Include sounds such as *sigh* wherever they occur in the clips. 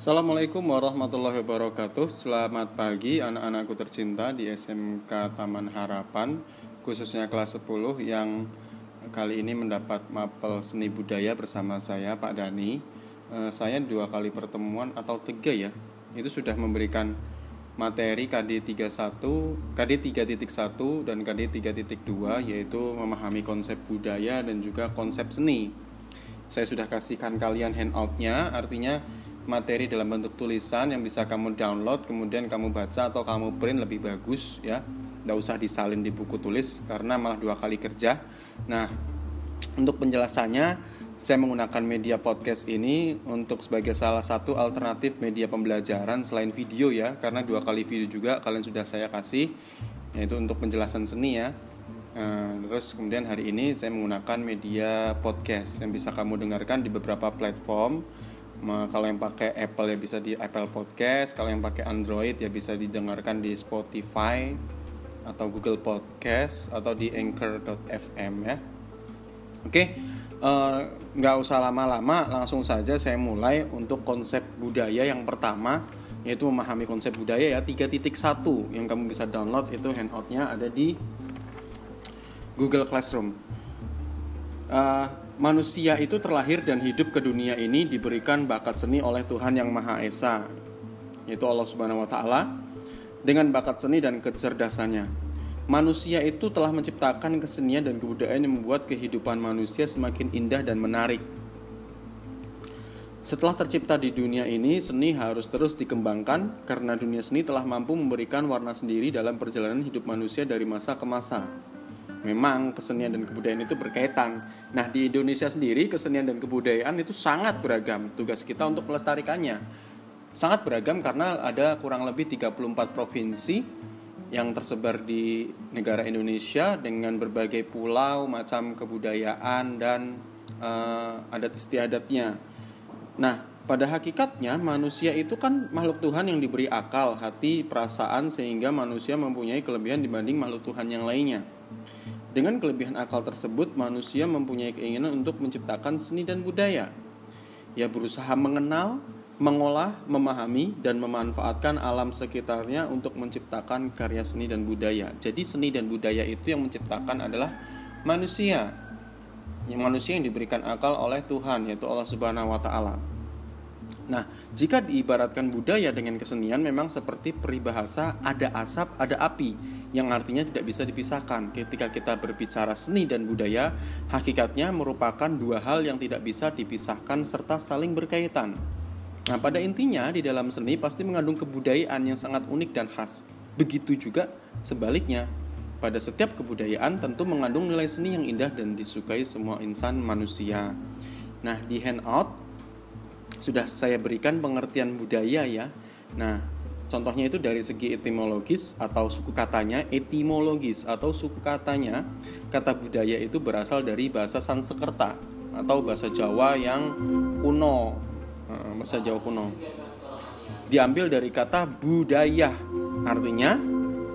Assalamualaikum warahmatullahi wabarakatuh. Selamat pagi anak-anakku tercinta di SMK Taman Harapan Khususnya kelas 10 yang kali ini mendapat mapel seni budaya bersama saya Pak Dani eh, Saya dua kali pertemuan atau tiga ya Itu sudah memberikan materi KD 31, KD 3.1 dan KD 3.2 yaitu memahami konsep budaya dan juga konsep seni. Saya sudah kasihkan kalian handoutnya artinya materi dalam bentuk tulisan yang bisa kamu download kemudian kamu baca atau kamu print lebih bagus ya. Tidak usah disalin di buku tulis karena malah dua kali kerja. Nah untuk penjelasannya saya menggunakan media podcast ini untuk sebagai salah satu alternatif media pembelajaran selain video ya. Karena dua kali video juga kalian sudah saya kasih yaitu untuk penjelasan seni ya. Nah, terus kemudian hari ini saya menggunakan media podcast yang bisa kamu dengarkan di beberapa platform kalau yang pakai Apple ya bisa di Apple Podcast kalau yang pakai Android ya bisa didengarkan di Spotify atau Google Podcast atau di Anchor.fm ya. Oke eh, nggak usah lama-lama langsung saja saya mulai untuk konsep budaya yang pertama yaitu memahami konsep budaya ya. 3.1 yang kamu bisa download itu handoutnya ada di Google Classroom. Uh, manusia itu terlahir dan hidup ke dunia ini diberikan bakat seni oleh Tuhan yang Maha Esa, yaitu Allah Subhanahu wa taala dengan bakat seni dan kecerdasannya. Manusia itu telah menciptakan kesenian dan kebudayaan yang membuat kehidupan manusia semakin indah dan menarik. Setelah tercipta di dunia ini, seni harus terus dikembangkan karena dunia seni telah mampu memberikan warna sendiri dalam perjalanan hidup manusia dari masa ke masa memang kesenian dan kebudayaan itu berkaitan. Nah, di Indonesia sendiri kesenian dan kebudayaan itu sangat beragam. Tugas kita untuk melestarikannya sangat beragam karena ada kurang lebih 34 provinsi yang tersebar di negara Indonesia dengan berbagai pulau, macam kebudayaan dan uh, adat istiadatnya. Nah, pada hakikatnya manusia itu kan makhluk Tuhan yang diberi akal, hati, perasaan sehingga manusia mempunyai kelebihan dibanding makhluk Tuhan yang lainnya. Dengan kelebihan akal tersebut, manusia mempunyai keinginan untuk menciptakan seni dan budaya. Ia berusaha mengenal, mengolah, memahami, dan memanfaatkan alam sekitarnya untuk menciptakan karya seni dan budaya. Jadi seni dan budaya itu yang menciptakan adalah manusia. Yang manusia yang diberikan akal oleh Tuhan, yaitu Allah Subhanahu wa taala. Nah, jika diibaratkan budaya dengan kesenian memang seperti peribahasa ada asap, ada api yang artinya tidak bisa dipisahkan. Ketika kita berbicara seni dan budaya, hakikatnya merupakan dua hal yang tidak bisa dipisahkan serta saling berkaitan. Nah, pada intinya di dalam seni pasti mengandung kebudayaan yang sangat unik dan khas. Begitu juga sebaliknya. Pada setiap kebudayaan tentu mengandung nilai seni yang indah dan disukai semua insan manusia. Nah, di handout sudah saya berikan pengertian budaya ya. Nah, contohnya itu dari segi etimologis atau suku katanya, etimologis atau suku katanya, kata budaya itu berasal dari bahasa Sanskerta atau bahasa Jawa yang kuno, eh, bahasa Jawa kuno. Diambil dari kata budaya, artinya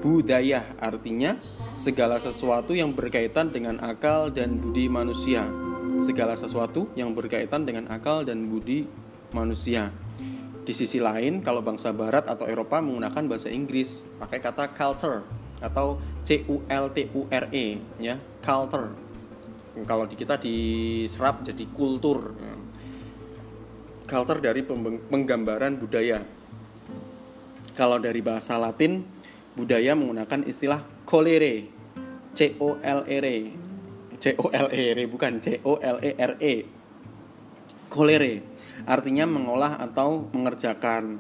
budaya artinya segala sesuatu yang berkaitan dengan akal dan budi manusia. Segala sesuatu yang berkaitan dengan akal dan budi manusia. Di sisi lain, kalau bangsa Barat atau Eropa menggunakan bahasa Inggris pakai kata culture atau C U L T U R E ya, culture. Kalau di kita diserap jadi kultur. Ya. Culture dari penggambaran budaya. Kalau dari bahasa Latin, budaya menggunakan istilah colere, C O L E R E. C O L E R E bukan C O L E R E. Colere artinya mengolah atau mengerjakan.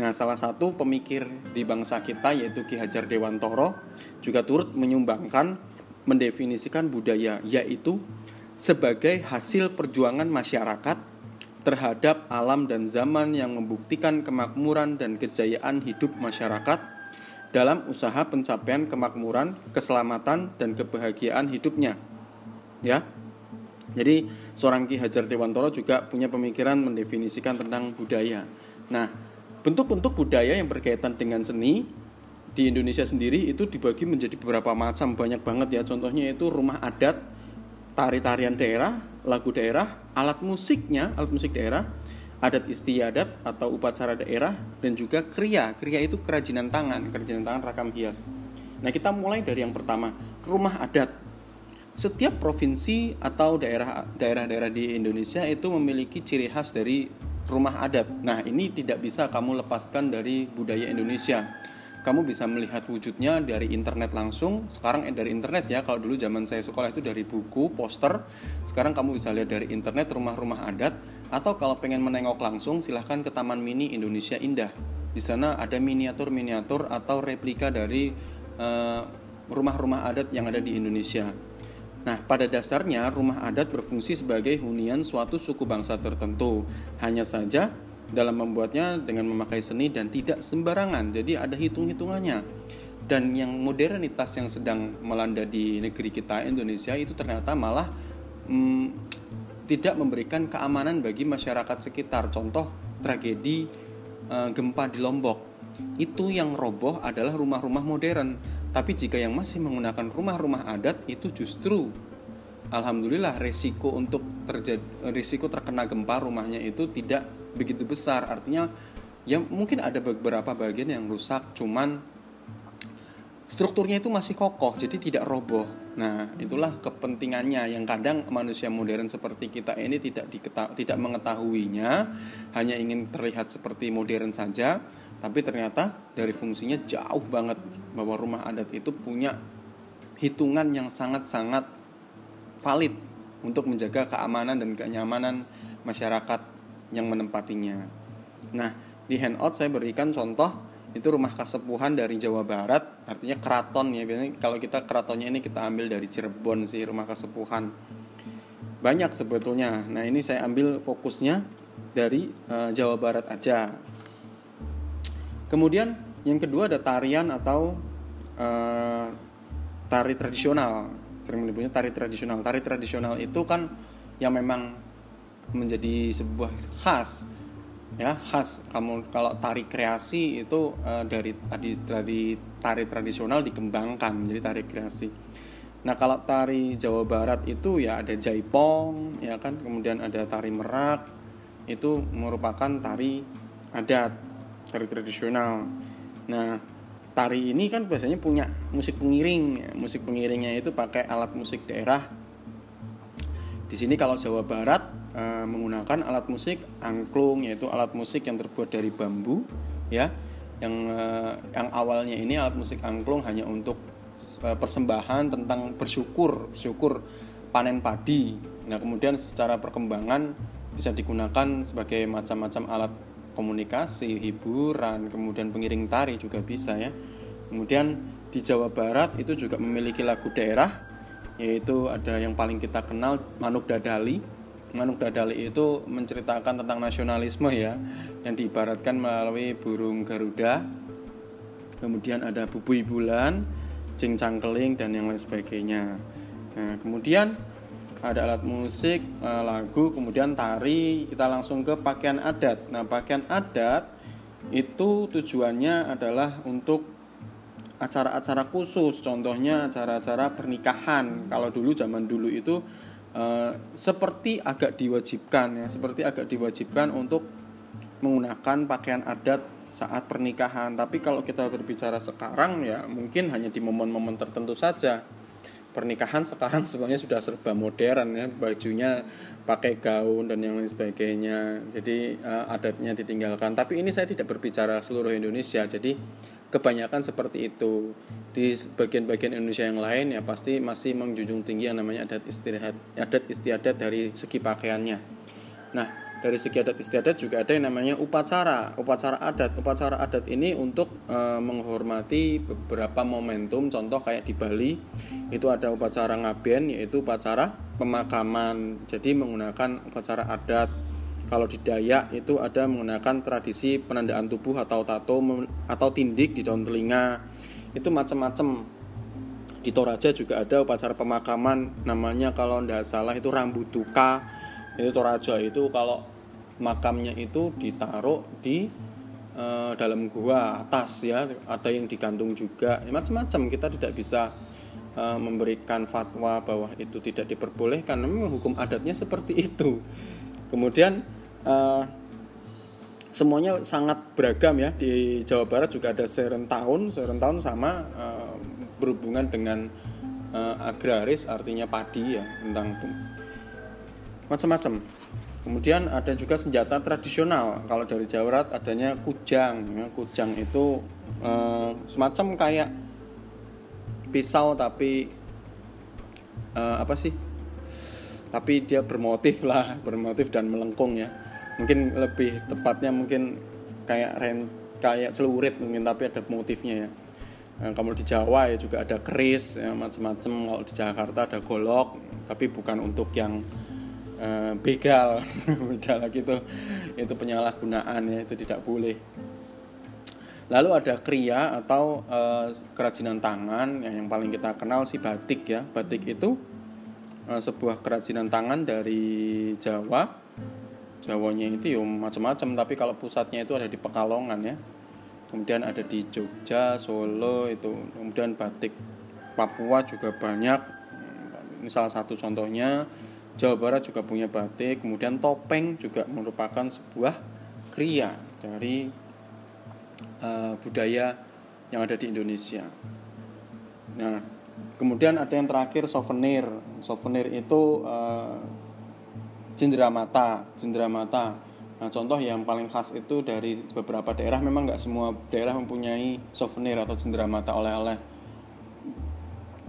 Nah, salah satu pemikir di bangsa kita yaitu Ki Hajar Dewantoro juga turut menyumbangkan mendefinisikan budaya yaitu sebagai hasil perjuangan masyarakat terhadap alam dan zaman yang membuktikan kemakmuran dan kejayaan hidup masyarakat dalam usaha pencapaian kemakmuran, keselamatan dan kebahagiaan hidupnya. Ya. Jadi seorang Ki Hajar Dewantoro juga punya pemikiran mendefinisikan tentang budaya. Nah, bentuk-bentuk budaya yang berkaitan dengan seni di Indonesia sendiri itu dibagi menjadi beberapa macam, banyak banget ya. Contohnya itu rumah adat, tari-tarian daerah, lagu daerah, alat musiknya, alat musik daerah, adat istiadat atau upacara daerah dan juga kriya. Kriya itu kerajinan tangan, kerajinan tangan rakam hias. Nah, kita mulai dari yang pertama, rumah adat. Setiap provinsi atau daerah daerah-daerah di Indonesia itu memiliki ciri khas dari rumah adat. Nah, ini tidak bisa kamu lepaskan dari budaya Indonesia. Kamu bisa melihat wujudnya dari internet langsung. Sekarang eh, dari internet ya. Kalau dulu zaman saya sekolah itu dari buku, poster. Sekarang kamu bisa lihat dari internet rumah-rumah adat atau kalau pengen menengok langsung, silahkan ke Taman Mini Indonesia Indah. Di sana ada miniatur-miniatur atau replika dari eh, rumah-rumah adat yang ada di Indonesia. Nah, pada dasarnya rumah adat berfungsi sebagai hunian suatu suku bangsa tertentu. Hanya saja dalam membuatnya dengan memakai seni dan tidak sembarangan. Jadi ada hitung-hitungannya. Dan yang modernitas yang sedang melanda di negeri kita Indonesia itu ternyata malah hmm, tidak memberikan keamanan bagi masyarakat sekitar. Contoh tragedi e, gempa di Lombok. Itu yang roboh adalah rumah-rumah modern. Tapi jika yang masih menggunakan rumah-rumah adat itu justru alhamdulillah resiko untuk terjadi risiko terkena gempa rumahnya itu tidak begitu besar. Artinya ya mungkin ada beberapa bagian yang rusak cuman strukturnya itu masih kokoh jadi tidak roboh nah itulah kepentingannya yang kadang manusia modern seperti kita ini tidak diketa tidak mengetahuinya hanya ingin terlihat seperti modern saja tapi ternyata dari fungsinya jauh banget bahwa rumah adat itu punya hitungan yang sangat-sangat valid untuk menjaga keamanan dan kenyamanan masyarakat yang menempatinya. Nah, di handout saya berikan contoh itu rumah kasepuhan dari Jawa Barat artinya keraton ya. Biasanya kalau kita keratonnya ini kita ambil dari Cirebon sih rumah kasepuhan. Banyak sebetulnya. Nah ini saya ambil fokusnya dari uh, Jawa Barat aja. Kemudian yang kedua ada tarian atau uh, tari tradisional. Sering menyebutnya tari tradisional. Tari tradisional itu kan yang memang menjadi sebuah khas ya khas. Kamu kalau tari kreasi itu uh, dari tadi dari tari tradisional dikembangkan menjadi tari kreasi. Nah kalau tari Jawa Barat itu ya ada jaipong ya kan? Kemudian ada tari merak. Itu merupakan tari adat tari tradisional nah tari ini kan biasanya punya musik pengiring musik pengiringnya itu pakai alat musik daerah. Di sini kalau Jawa Barat uh, menggunakan alat musik angklung yaitu alat musik yang terbuat dari bambu ya. Yang uh, yang awalnya ini alat musik angklung hanya untuk uh, persembahan tentang bersyukur syukur panen padi. Nah kemudian secara perkembangan bisa digunakan sebagai macam-macam alat komunikasi hiburan kemudian pengiring tari juga bisa ya. Kemudian di Jawa Barat itu juga memiliki lagu daerah yaitu ada yang paling kita kenal Manuk Dadali. Manuk Dadali itu menceritakan tentang nasionalisme ya yang diibaratkan melalui burung Garuda. Kemudian ada bubui bulan cing cangkeling dan yang lain sebagainya. Nah kemudian ada alat musik eh, lagu kemudian tari. Kita langsung ke pakaian adat. Nah pakaian adat itu tujuannya adalah untuk acara-acara khusus. Contohnya acara-acara pernikahan. Kalau dulu zaman dulu itu uh, seperti agak diwajibkan ya seperti agak diwajibkan untuk menggunakan pakaian adat saat pernikahan. Tapi kalau kita berbicara sekarang ya mungkin hanya di momen-momen tertentu saja pernikahan sekarang sebenarnya sudah serba modern ya. Bajunya pakai gaun dan yang lain sebagainya. Jadi uh, adatnya ditinggalkan. Tapi ini saya tidak berbicara seluruh Indonesia. Jadi kebanyakan seperti itu. Di bagian-bagian Indonesia yang lain ya pasti masih menjunjung tinggi yang namanya adat istiadat adat istiadat dari segi pakaiannya. Nah dari segi adat istiadat juga ada yang namanya upacara upacara adat upacara adat ini untuk e, menghormati beberapa momentum contoh kayak di Bali itu ada upacara ngaben yaitu upacara pemakaman jadi menggunakan upacara adat kalau di Dayak itu ada menggunakan tradisi penandaan tubuh atau tato atau tindik di daun telinga. Itu macam-macam. Di Toraja juga ada upacara pemakaman namanya kalau tidak salah itu rambutuka. Itu Toraja itu kalau makamnya itu ditaruh di e, dalam gua atas ya, ada yang digantung juga. Macam-macam kita tidak bisa e, memberikan fatwa bahwa itu tidak diperbolehkan. Memang hukum adatnya seperti itu. Kemudian uh, semuanya sangat beragam ya di Jawa Barat juga ada serentown serentown sama uh, berhubungan dengan uh, agraris artinya padi ya tentang macam-macam kemudian ada juga senjata tradisional. Kalau dari Jawa Barat adanya kujang. Ya. kujang itu uh, semacam kayak pisau tapi uh, apa sih? Tapi dia bermotif lah *laughs* bermotif dan melengkung ya. Mungkin lebih tepatnya mungkin kayak rent kayak celurit mungkin tapi ada motifnya ya. Nah, kalau di Jawa ya juga ada keris ya, macam-macam kalau di Jakarta ada golok tapi bukan untuk yang uh, begal *laughs* beda lagi itu penyalahgunaan ya itu tidak boleh. Lalu ada kriya atau uh, kerajinan tangan. Ya, yang paling kita kenal si batik ya. Batik itu uh, sebuah kerajinan tangan dari Jawa. Jawanya itu ya macam-macam tapi kalau pusatnya itu ada di Pekalongan ya. Kemudian ada di Jogja Solo itu. Kemudian batik Papua juga banyak. Ini salah satu contohnya Jawa Barat juga punya batik kemudian topeng juga merupakan sebuah kriya dari uh, budaya yang ada di Indonesia. Nah kemudian ada yang terakhir souvenir. Souvenir itu uh, cenderamata cenderamata nah contoh yang paling khas itu dari beberapa daerah memang nggak semua daerah mempunyai souvenir atau cenderamata oleh-oleh.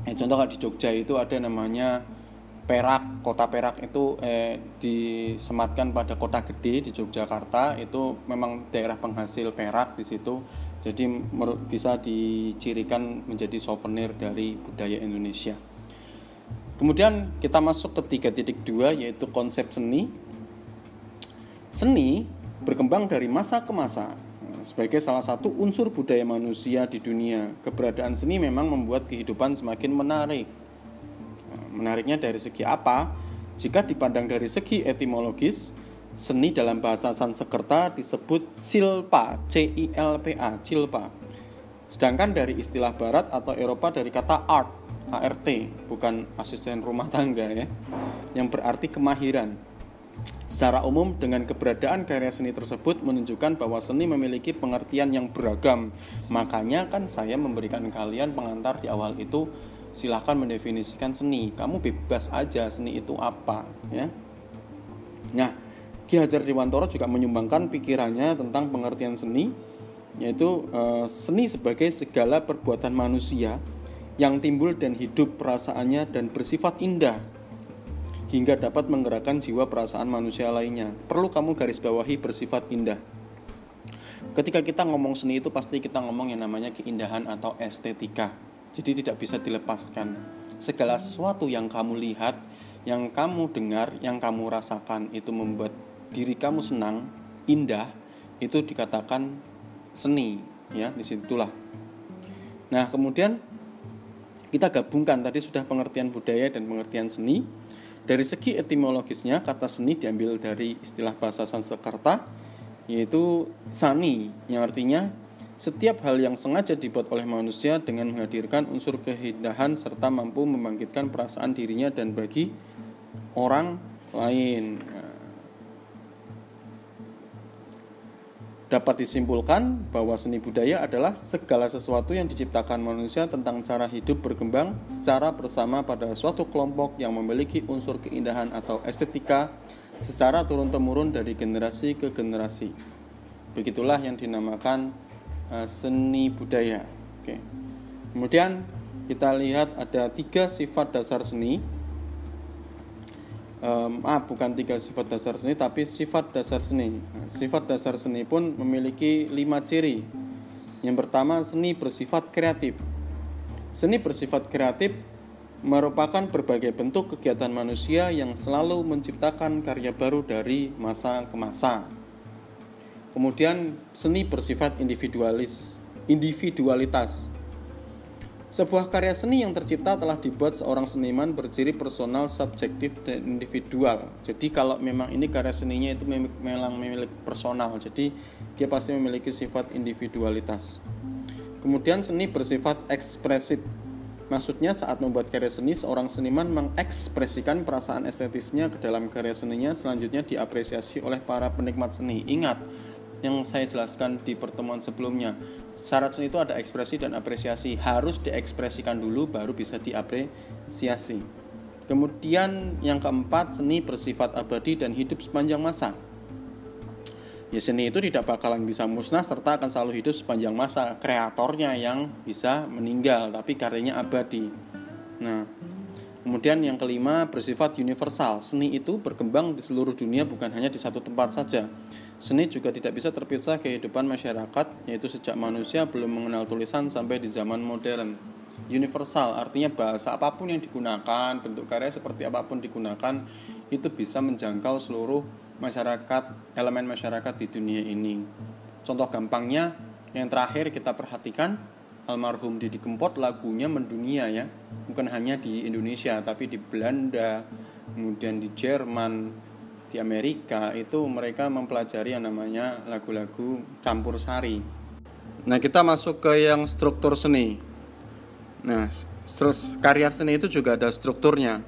Eh, contoh di Jogja itu ada namanya Perak kota Perak itu eh, disematkan pada kota gede di Yogyakarta itu memang daerah penghasil perak di situ jadi bisa dicirikan menjadi souvenir dari budaya Indonesia. Kemudian kita masuk ke 3.2 yaitu konsep seni. Seni berkembang dari masa ke masa sebagai salah satu unsur budaya manusia di dunia. Keberadaan seni memang membuat kehidupan semakin menarik. Menariknya dari segi apa? Jika dipandang dari segi etimologis, seni dalam bahasa Sanskerta disebut silpa, C I L P A, cilpa. Sedangkan dari istilah barat atau Eropa dari kata art, ART bukan asisten rumah tangga ya yang berarti kemahiran Secara umum dengan keberadaan karya seni tersebut menunjukkan bahwa seni memiliki pengertian yang beragam Makanya kan saya memberikan kalian pengantar di awal itu Silahkan mendefinisikan seni Kamu bebas aja seni itu apa ya Nah Ki Hajar Dewantoro juga menyumbangkan pikirannya tentang pengertian seni Yaitu e, seni sebagai segala perbuatan manusia yang timbul dan hidup perasaannya dan bersifat indah hingga dapat menggerakkan jiwa perasaan manusia lainnya. Perlu kamu garis bawahi bersifat indah. Ketika kita ngomong seni itu pasti kita ngomong yang namanya keindahan atau estetika. Jadi tidak bisa dilepaskan. Segala sesuatu yang kamu lihat, yang kamu dengar, yang kamu rasakan itu membuat diri kamu senang, indah, itu dikatakan seni, ya, di situlah. Nah, kemudian kita gabungkan tadi sudah pengertian budaya dan pengertian seni. Dari segi etimologisnya, kata seni diambil dari istilah bahasa Sanskerta, yaitu sani, yang artinya setiap hal yang sengaja dibuat oleh manusia dengan menghadirkan unsur keindahan serta mampu membangkitkan perasaan dirinya dan bagi orang lain. Dapat disimpulkan bahwa seni budaya adalah segala sesuatu yang diciptakan manusia tentang cara hidup berkembang secara bersama pada suatu kelompok yang memiliki unsur keindahan atau estetika secara turun-temurun dari generasi ke generasi. Begitulah yang dinamakan uh, seni budaya. Oke. Kemudian kita lihat ada tiga sifat dasar seni. Um, ah bukan tiga sifat dasar seni tapi sifat dasar seni. Nah, sifat dasar seni pun memiliki lima ciri. Yang pertama seni bersifat kreatif. Seni bersifat kreatif merupakan berbagai bentuk kegiatan manusia yang selalu menciptakan karya baru dari masa ke masa kemudian seni bersifat individualis individualitas sebuah karya seni yang tercipta telah dibuat seorang seniman berciri personal, subjektif, dan individual. Jadi kalau memang ini karya seninya itu memang memiliki personal, jadi dia pasti memiliki sifat individualitas. Kemudian seni bersifat ekspresif. Maksudnya saat membuat karya seni, seorang seniman mengekspresikan perasaan estetisnya ke dalam karya seninya, selanjutnya diapresiasi oleh para penikmat seni. Ingat, yang saya jelaskan di pertemuan sebelumnya. Syarat seni itu ada ekspresi dan apresiasi. Harus diekspresikan dulu baru bisa diapresiasi. Kemudian yang keempat, seni bersifat abadi dan hidup sepanjang masa. Ya seni itu tidak bakalan bisa musnah serta akan selalu hidup sepanjang masa. Kreatornya yang bisa meninggal tapi karyanya abadi. Nah, kemudian yang kelima bersifat universal. Seni itu berkembang di seluruh dunia bukan hanya di satu tempat saja. Seni juga tidak bisa terpisah kehidupan masyarakat, yaitu sejak manusia belum mengenal tulisan sampai di zaman modern. Universal artinya bahasa apa pun yang digunakan, bentuk karya seperti apa pun digunakan, itu bisa menjangkau seluruh masyarakat, elemen masyarakat di dunia ini. Contoh gampangnya, yang terakhir kita perhatikan, almarhum Didi Kempot lagunya mendunia ya, bukan hanya di Indonesia, tapi di Belanda, kemudian di Jerman, di Amerika itu mereka mempelajari yang namanya lagu-lagu campur sari. Nah kita masuk ke yang struktur seni. Nah terus karya seni itu juga ada strukturnya.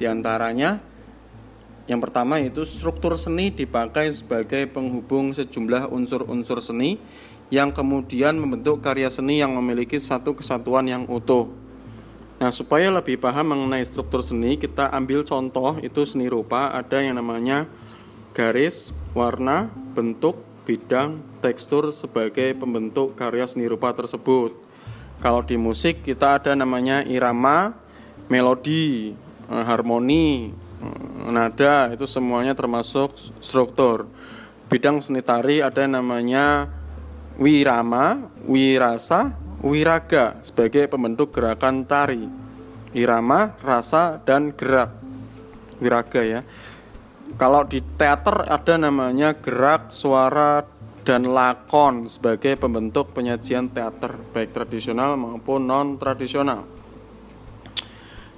Di antaranya yang pertama yaitu struktur seni dipakai sebagai penghubung sejumlah unsur-unsur seni yang kemudian membentuk karya seni yang memiliki satu kesatuan yang utuh. Nah, supaya lebih paham mengenai struktur seni, kita ambil contoh itu seni rupa ada yang namanya garis, warna, bentuk, bidang, tekstur sebagai pembentuk karya seni rupa tersebut. Kalau di musik kita ada namanya irama, melodi, eh, harmoni, nada itu semuanya termasuk struktur. Bidang seni tari ada yang namanya wirama, wirasa, wiraga sebagai pembentuk gerakan tari. Irama, rasa, dan gerak. Wiraga ya. Kalau di teater ada namanya gerak, suara, dan lakon sebagai pembentuk penyajian teater baik tradisional maupun non tradisional.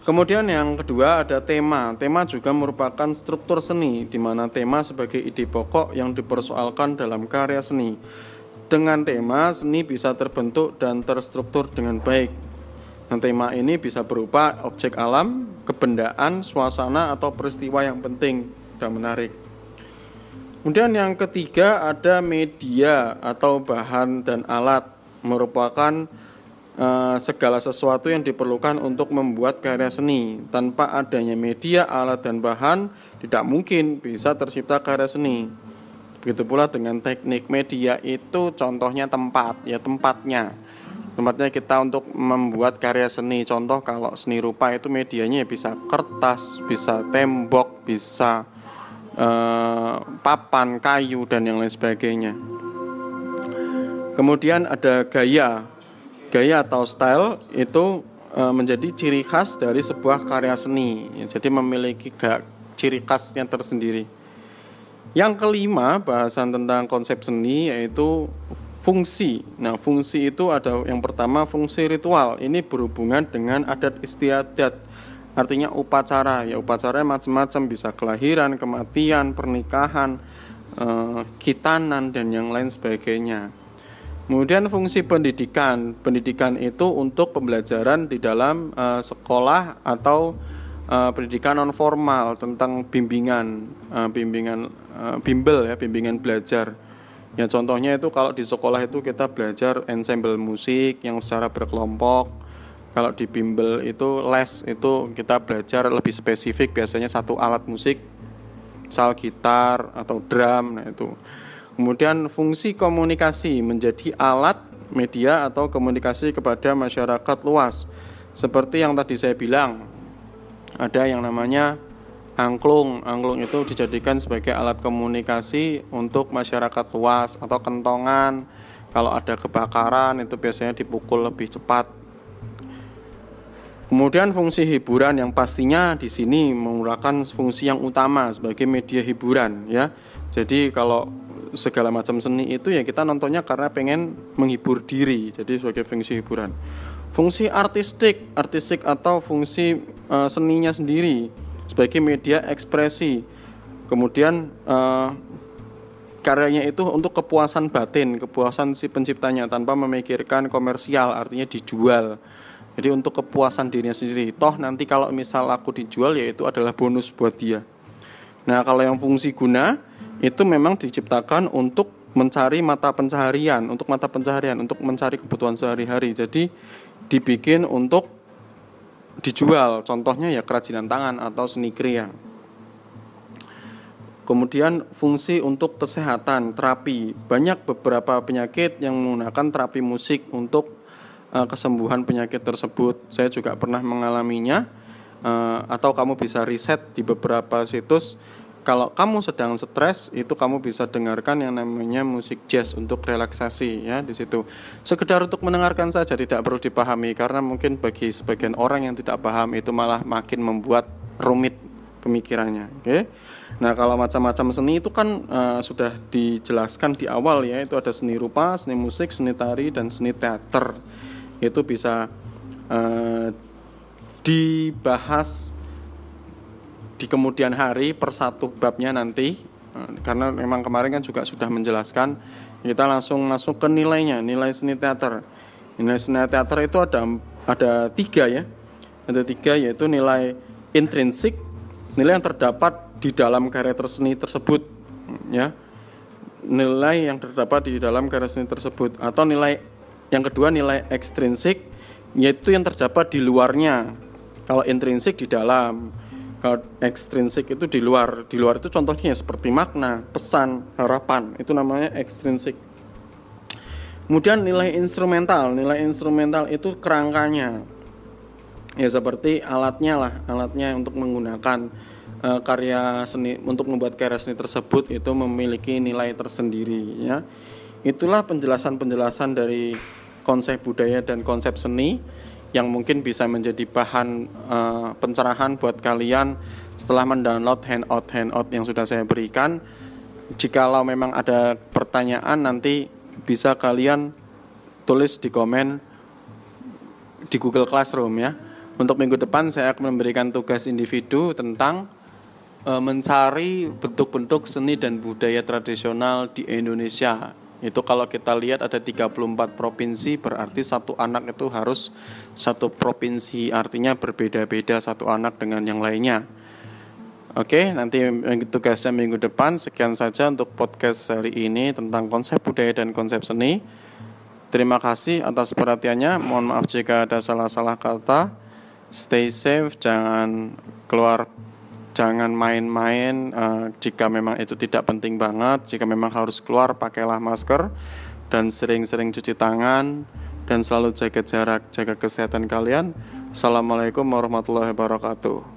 Kemudian yang kedua ada tema. Tema juga merupakan struktur seni di mana tema sebagai ide pokok yang dipersoalkan dalam karya seni. Dengan tema, seni bisa terbentuk dan terstruktur dengan baik. Dan tema ini bisa berupa objek alam, kebendaan, suasana, atau peristiwa yang penting dan menarik. Kemudian yang ketiga ada media atau bahan dan alat merupakan Eh, segala sesuatu yang diperlukan untuk membuat karya seni. Tanpa adanya media, alat, dan bahan, tidak mungkin bisa tercipta karya seni. Begitu pula dengan teknik media itu contohnya tempat, ya tempatnya. Tempatnya kita untuk membuat karya seni. Contoh kalau seni rupa itu medianya bisa kertas, bisa tembok, bisa eh, papan, kayu, dan yang lain sebagainya. Kemudian ada gaya, gaya atau style itu e, menjadi ciri khas dari sebuah karya seni. Ya, jadi memiliki ciri khas yang tersendiri. Yang kelima, bahasan tentang konsep seni yaitu fungsi. Nah, fungsi itu ada yang pertama fungsi ritual. Ini berhubungan dengan adat istiadat. Artinya upacara. Ya, upacara macam-macam bisa kelahiran, kematian, pernikahan, e, kitanan dan yang lain sebagainya. Kemudian fungsi pendidikan, pendidikan itu untuk pembelajaran di dalam uh, sekolah atau uh, pendidikan non formal tentang bimbingan, uh, bimbingan uh, bimbel ya, bimbingan belajar. Ya contohnya itu kalau di sekolah itu kita belajar ensemble musik yang secara berkelompok. Kalau di bimbel itu les itu kita belajar lebih spesifik biasanya satu alat musik, misal gitar atau drum, nah itu. Kemudian fungsi komunikasi menjadi alat media atau komunikasi kepada masyarakat luas. Seperti yang tadi saya bilang, ada yang namanya angklung. Angklung itu dijadikan sebagai alat komunikasi untuk masyarakat luas atau kentongan. Kalau ada kebakaran itu biasanya dipukul lebih cepat. Kemudian fungsi hiburan yang pastinya di sini menggunakan fungsi yang utama sebagai media hiburan ya. Jadi kalau segala macam seni itu ya kita nontonnya karena pengen menghibur diri jadi sebagai fungsi hiburan fungsi artistik artistik atau fungsi uh, seninya sendiri sebagai media ekspresi. Kemudian uh, karyanya itu untuk kepuasan batin kepuasan si penciptanya tanpa memikirkan komersial artinya dijual. Jadi untuk kepuasan dirinya sendiri. Toh nanti kalau misal aku dijual ya itu adalah bonus buat dia. Nah kalau yang fungsi guna itu memang diciptakan untuk mencari mata pencaharian, untuk mata pencaharian, untuk mencari kebutuhan sehari-hari. Jadi dibikin untuk dijual. Contohnya ya kerajinan tangan atau seni kriya. Kemudian fungsi untuk kesehatan, terapi. Banyak beberapa penyakit yang menggunakan terapi musik untuk uh, kesembuhan penyakit tersebut. Saya juga pernah mengalaminya. Uh, atau kamu bisa riset di beberapa situs kalau kamu sedang stres itu kamu bisa dengarkan yang namanya musik jazz untuk relaksasi ya di situ. Sekedar untuk mendengarkan saja tidak perlu dipahami karena mungkin bagi sebagian orang yang tidak paham itu malah makin membuat rumit pemikirannya. Oke. Okay? Nah, kalau macam-macam seni itu kan uh, sudah dijelaskan di awal ya, itu ada seni rupa, seni musik, seni tari dan seni teater. Itu bisa uh, dibahas di kemudian hari per satu babnya nanti uh, karena memang kemarin kan juga sudah menjelaskan kita langsung masuk ke nilainya nilai seni teater. Nilai seni teater itu ada ada tiga ya. Ada tiga yaitu nilai intrinsik nilai yang terdapat di dalam karya seni tersebut ya. Nilai yang terdapat di dalam karya seni tersebut atau nilai yang kedua nilai ekstrinsik yaitu yang terdapat di luarnya. Kalau intrinsik di dalam kalau ekstrinsik itu di luar. Di luar itu contohnya seperti makna pesan harapan. Itu namanya ekstrinsik kemudian nilai instrumental. Nilai instrumental itu kerangkanya. Ya seperti alatnya lah. Alatnya untuk menggunakan uh, karya seni untuk membuat karya seni tersebut itu memiliki nilai tersendiri ya. Itulah penjelasan-penjelasan dari konsep budaya dan konsep seni yang mungkin bisa menjadi bahan uh, pencerahan buat kalian setelah mendownload handout handout yang sudah saya berikan jikalau memang ada pertanyaan nanti bisa kalian tulis di komen di Google Classroom ya untuk minggu depan saya akan memberikan tugas individu tentang e, mencari bentuk-bentuk seni dan budaya tradisional di Indonesia. Itu kalau kita lihat ada 34 provinsi berarti satu anak itu harus satu provinsi artinya berbeda-beda satu anak dengan yang lainnya. Oke, nanti tugasnya minggu depan. Sekian saja untuk podcast hari ini tentang konsep budaya dan konsep seni. Terima kasih atas perhatiannya. Mohon maaf jika ada salah-salah kata stay safe, jangan keluar jangan main-main uh, jika memang itu tidak penting banget, jika memang harus keluar pakailah masker dan sering-sering cuci tangan dan selalu jaga jarak, jaga kesehatan kalian. Assalamualaikum warahmatullahi wabarakatuh.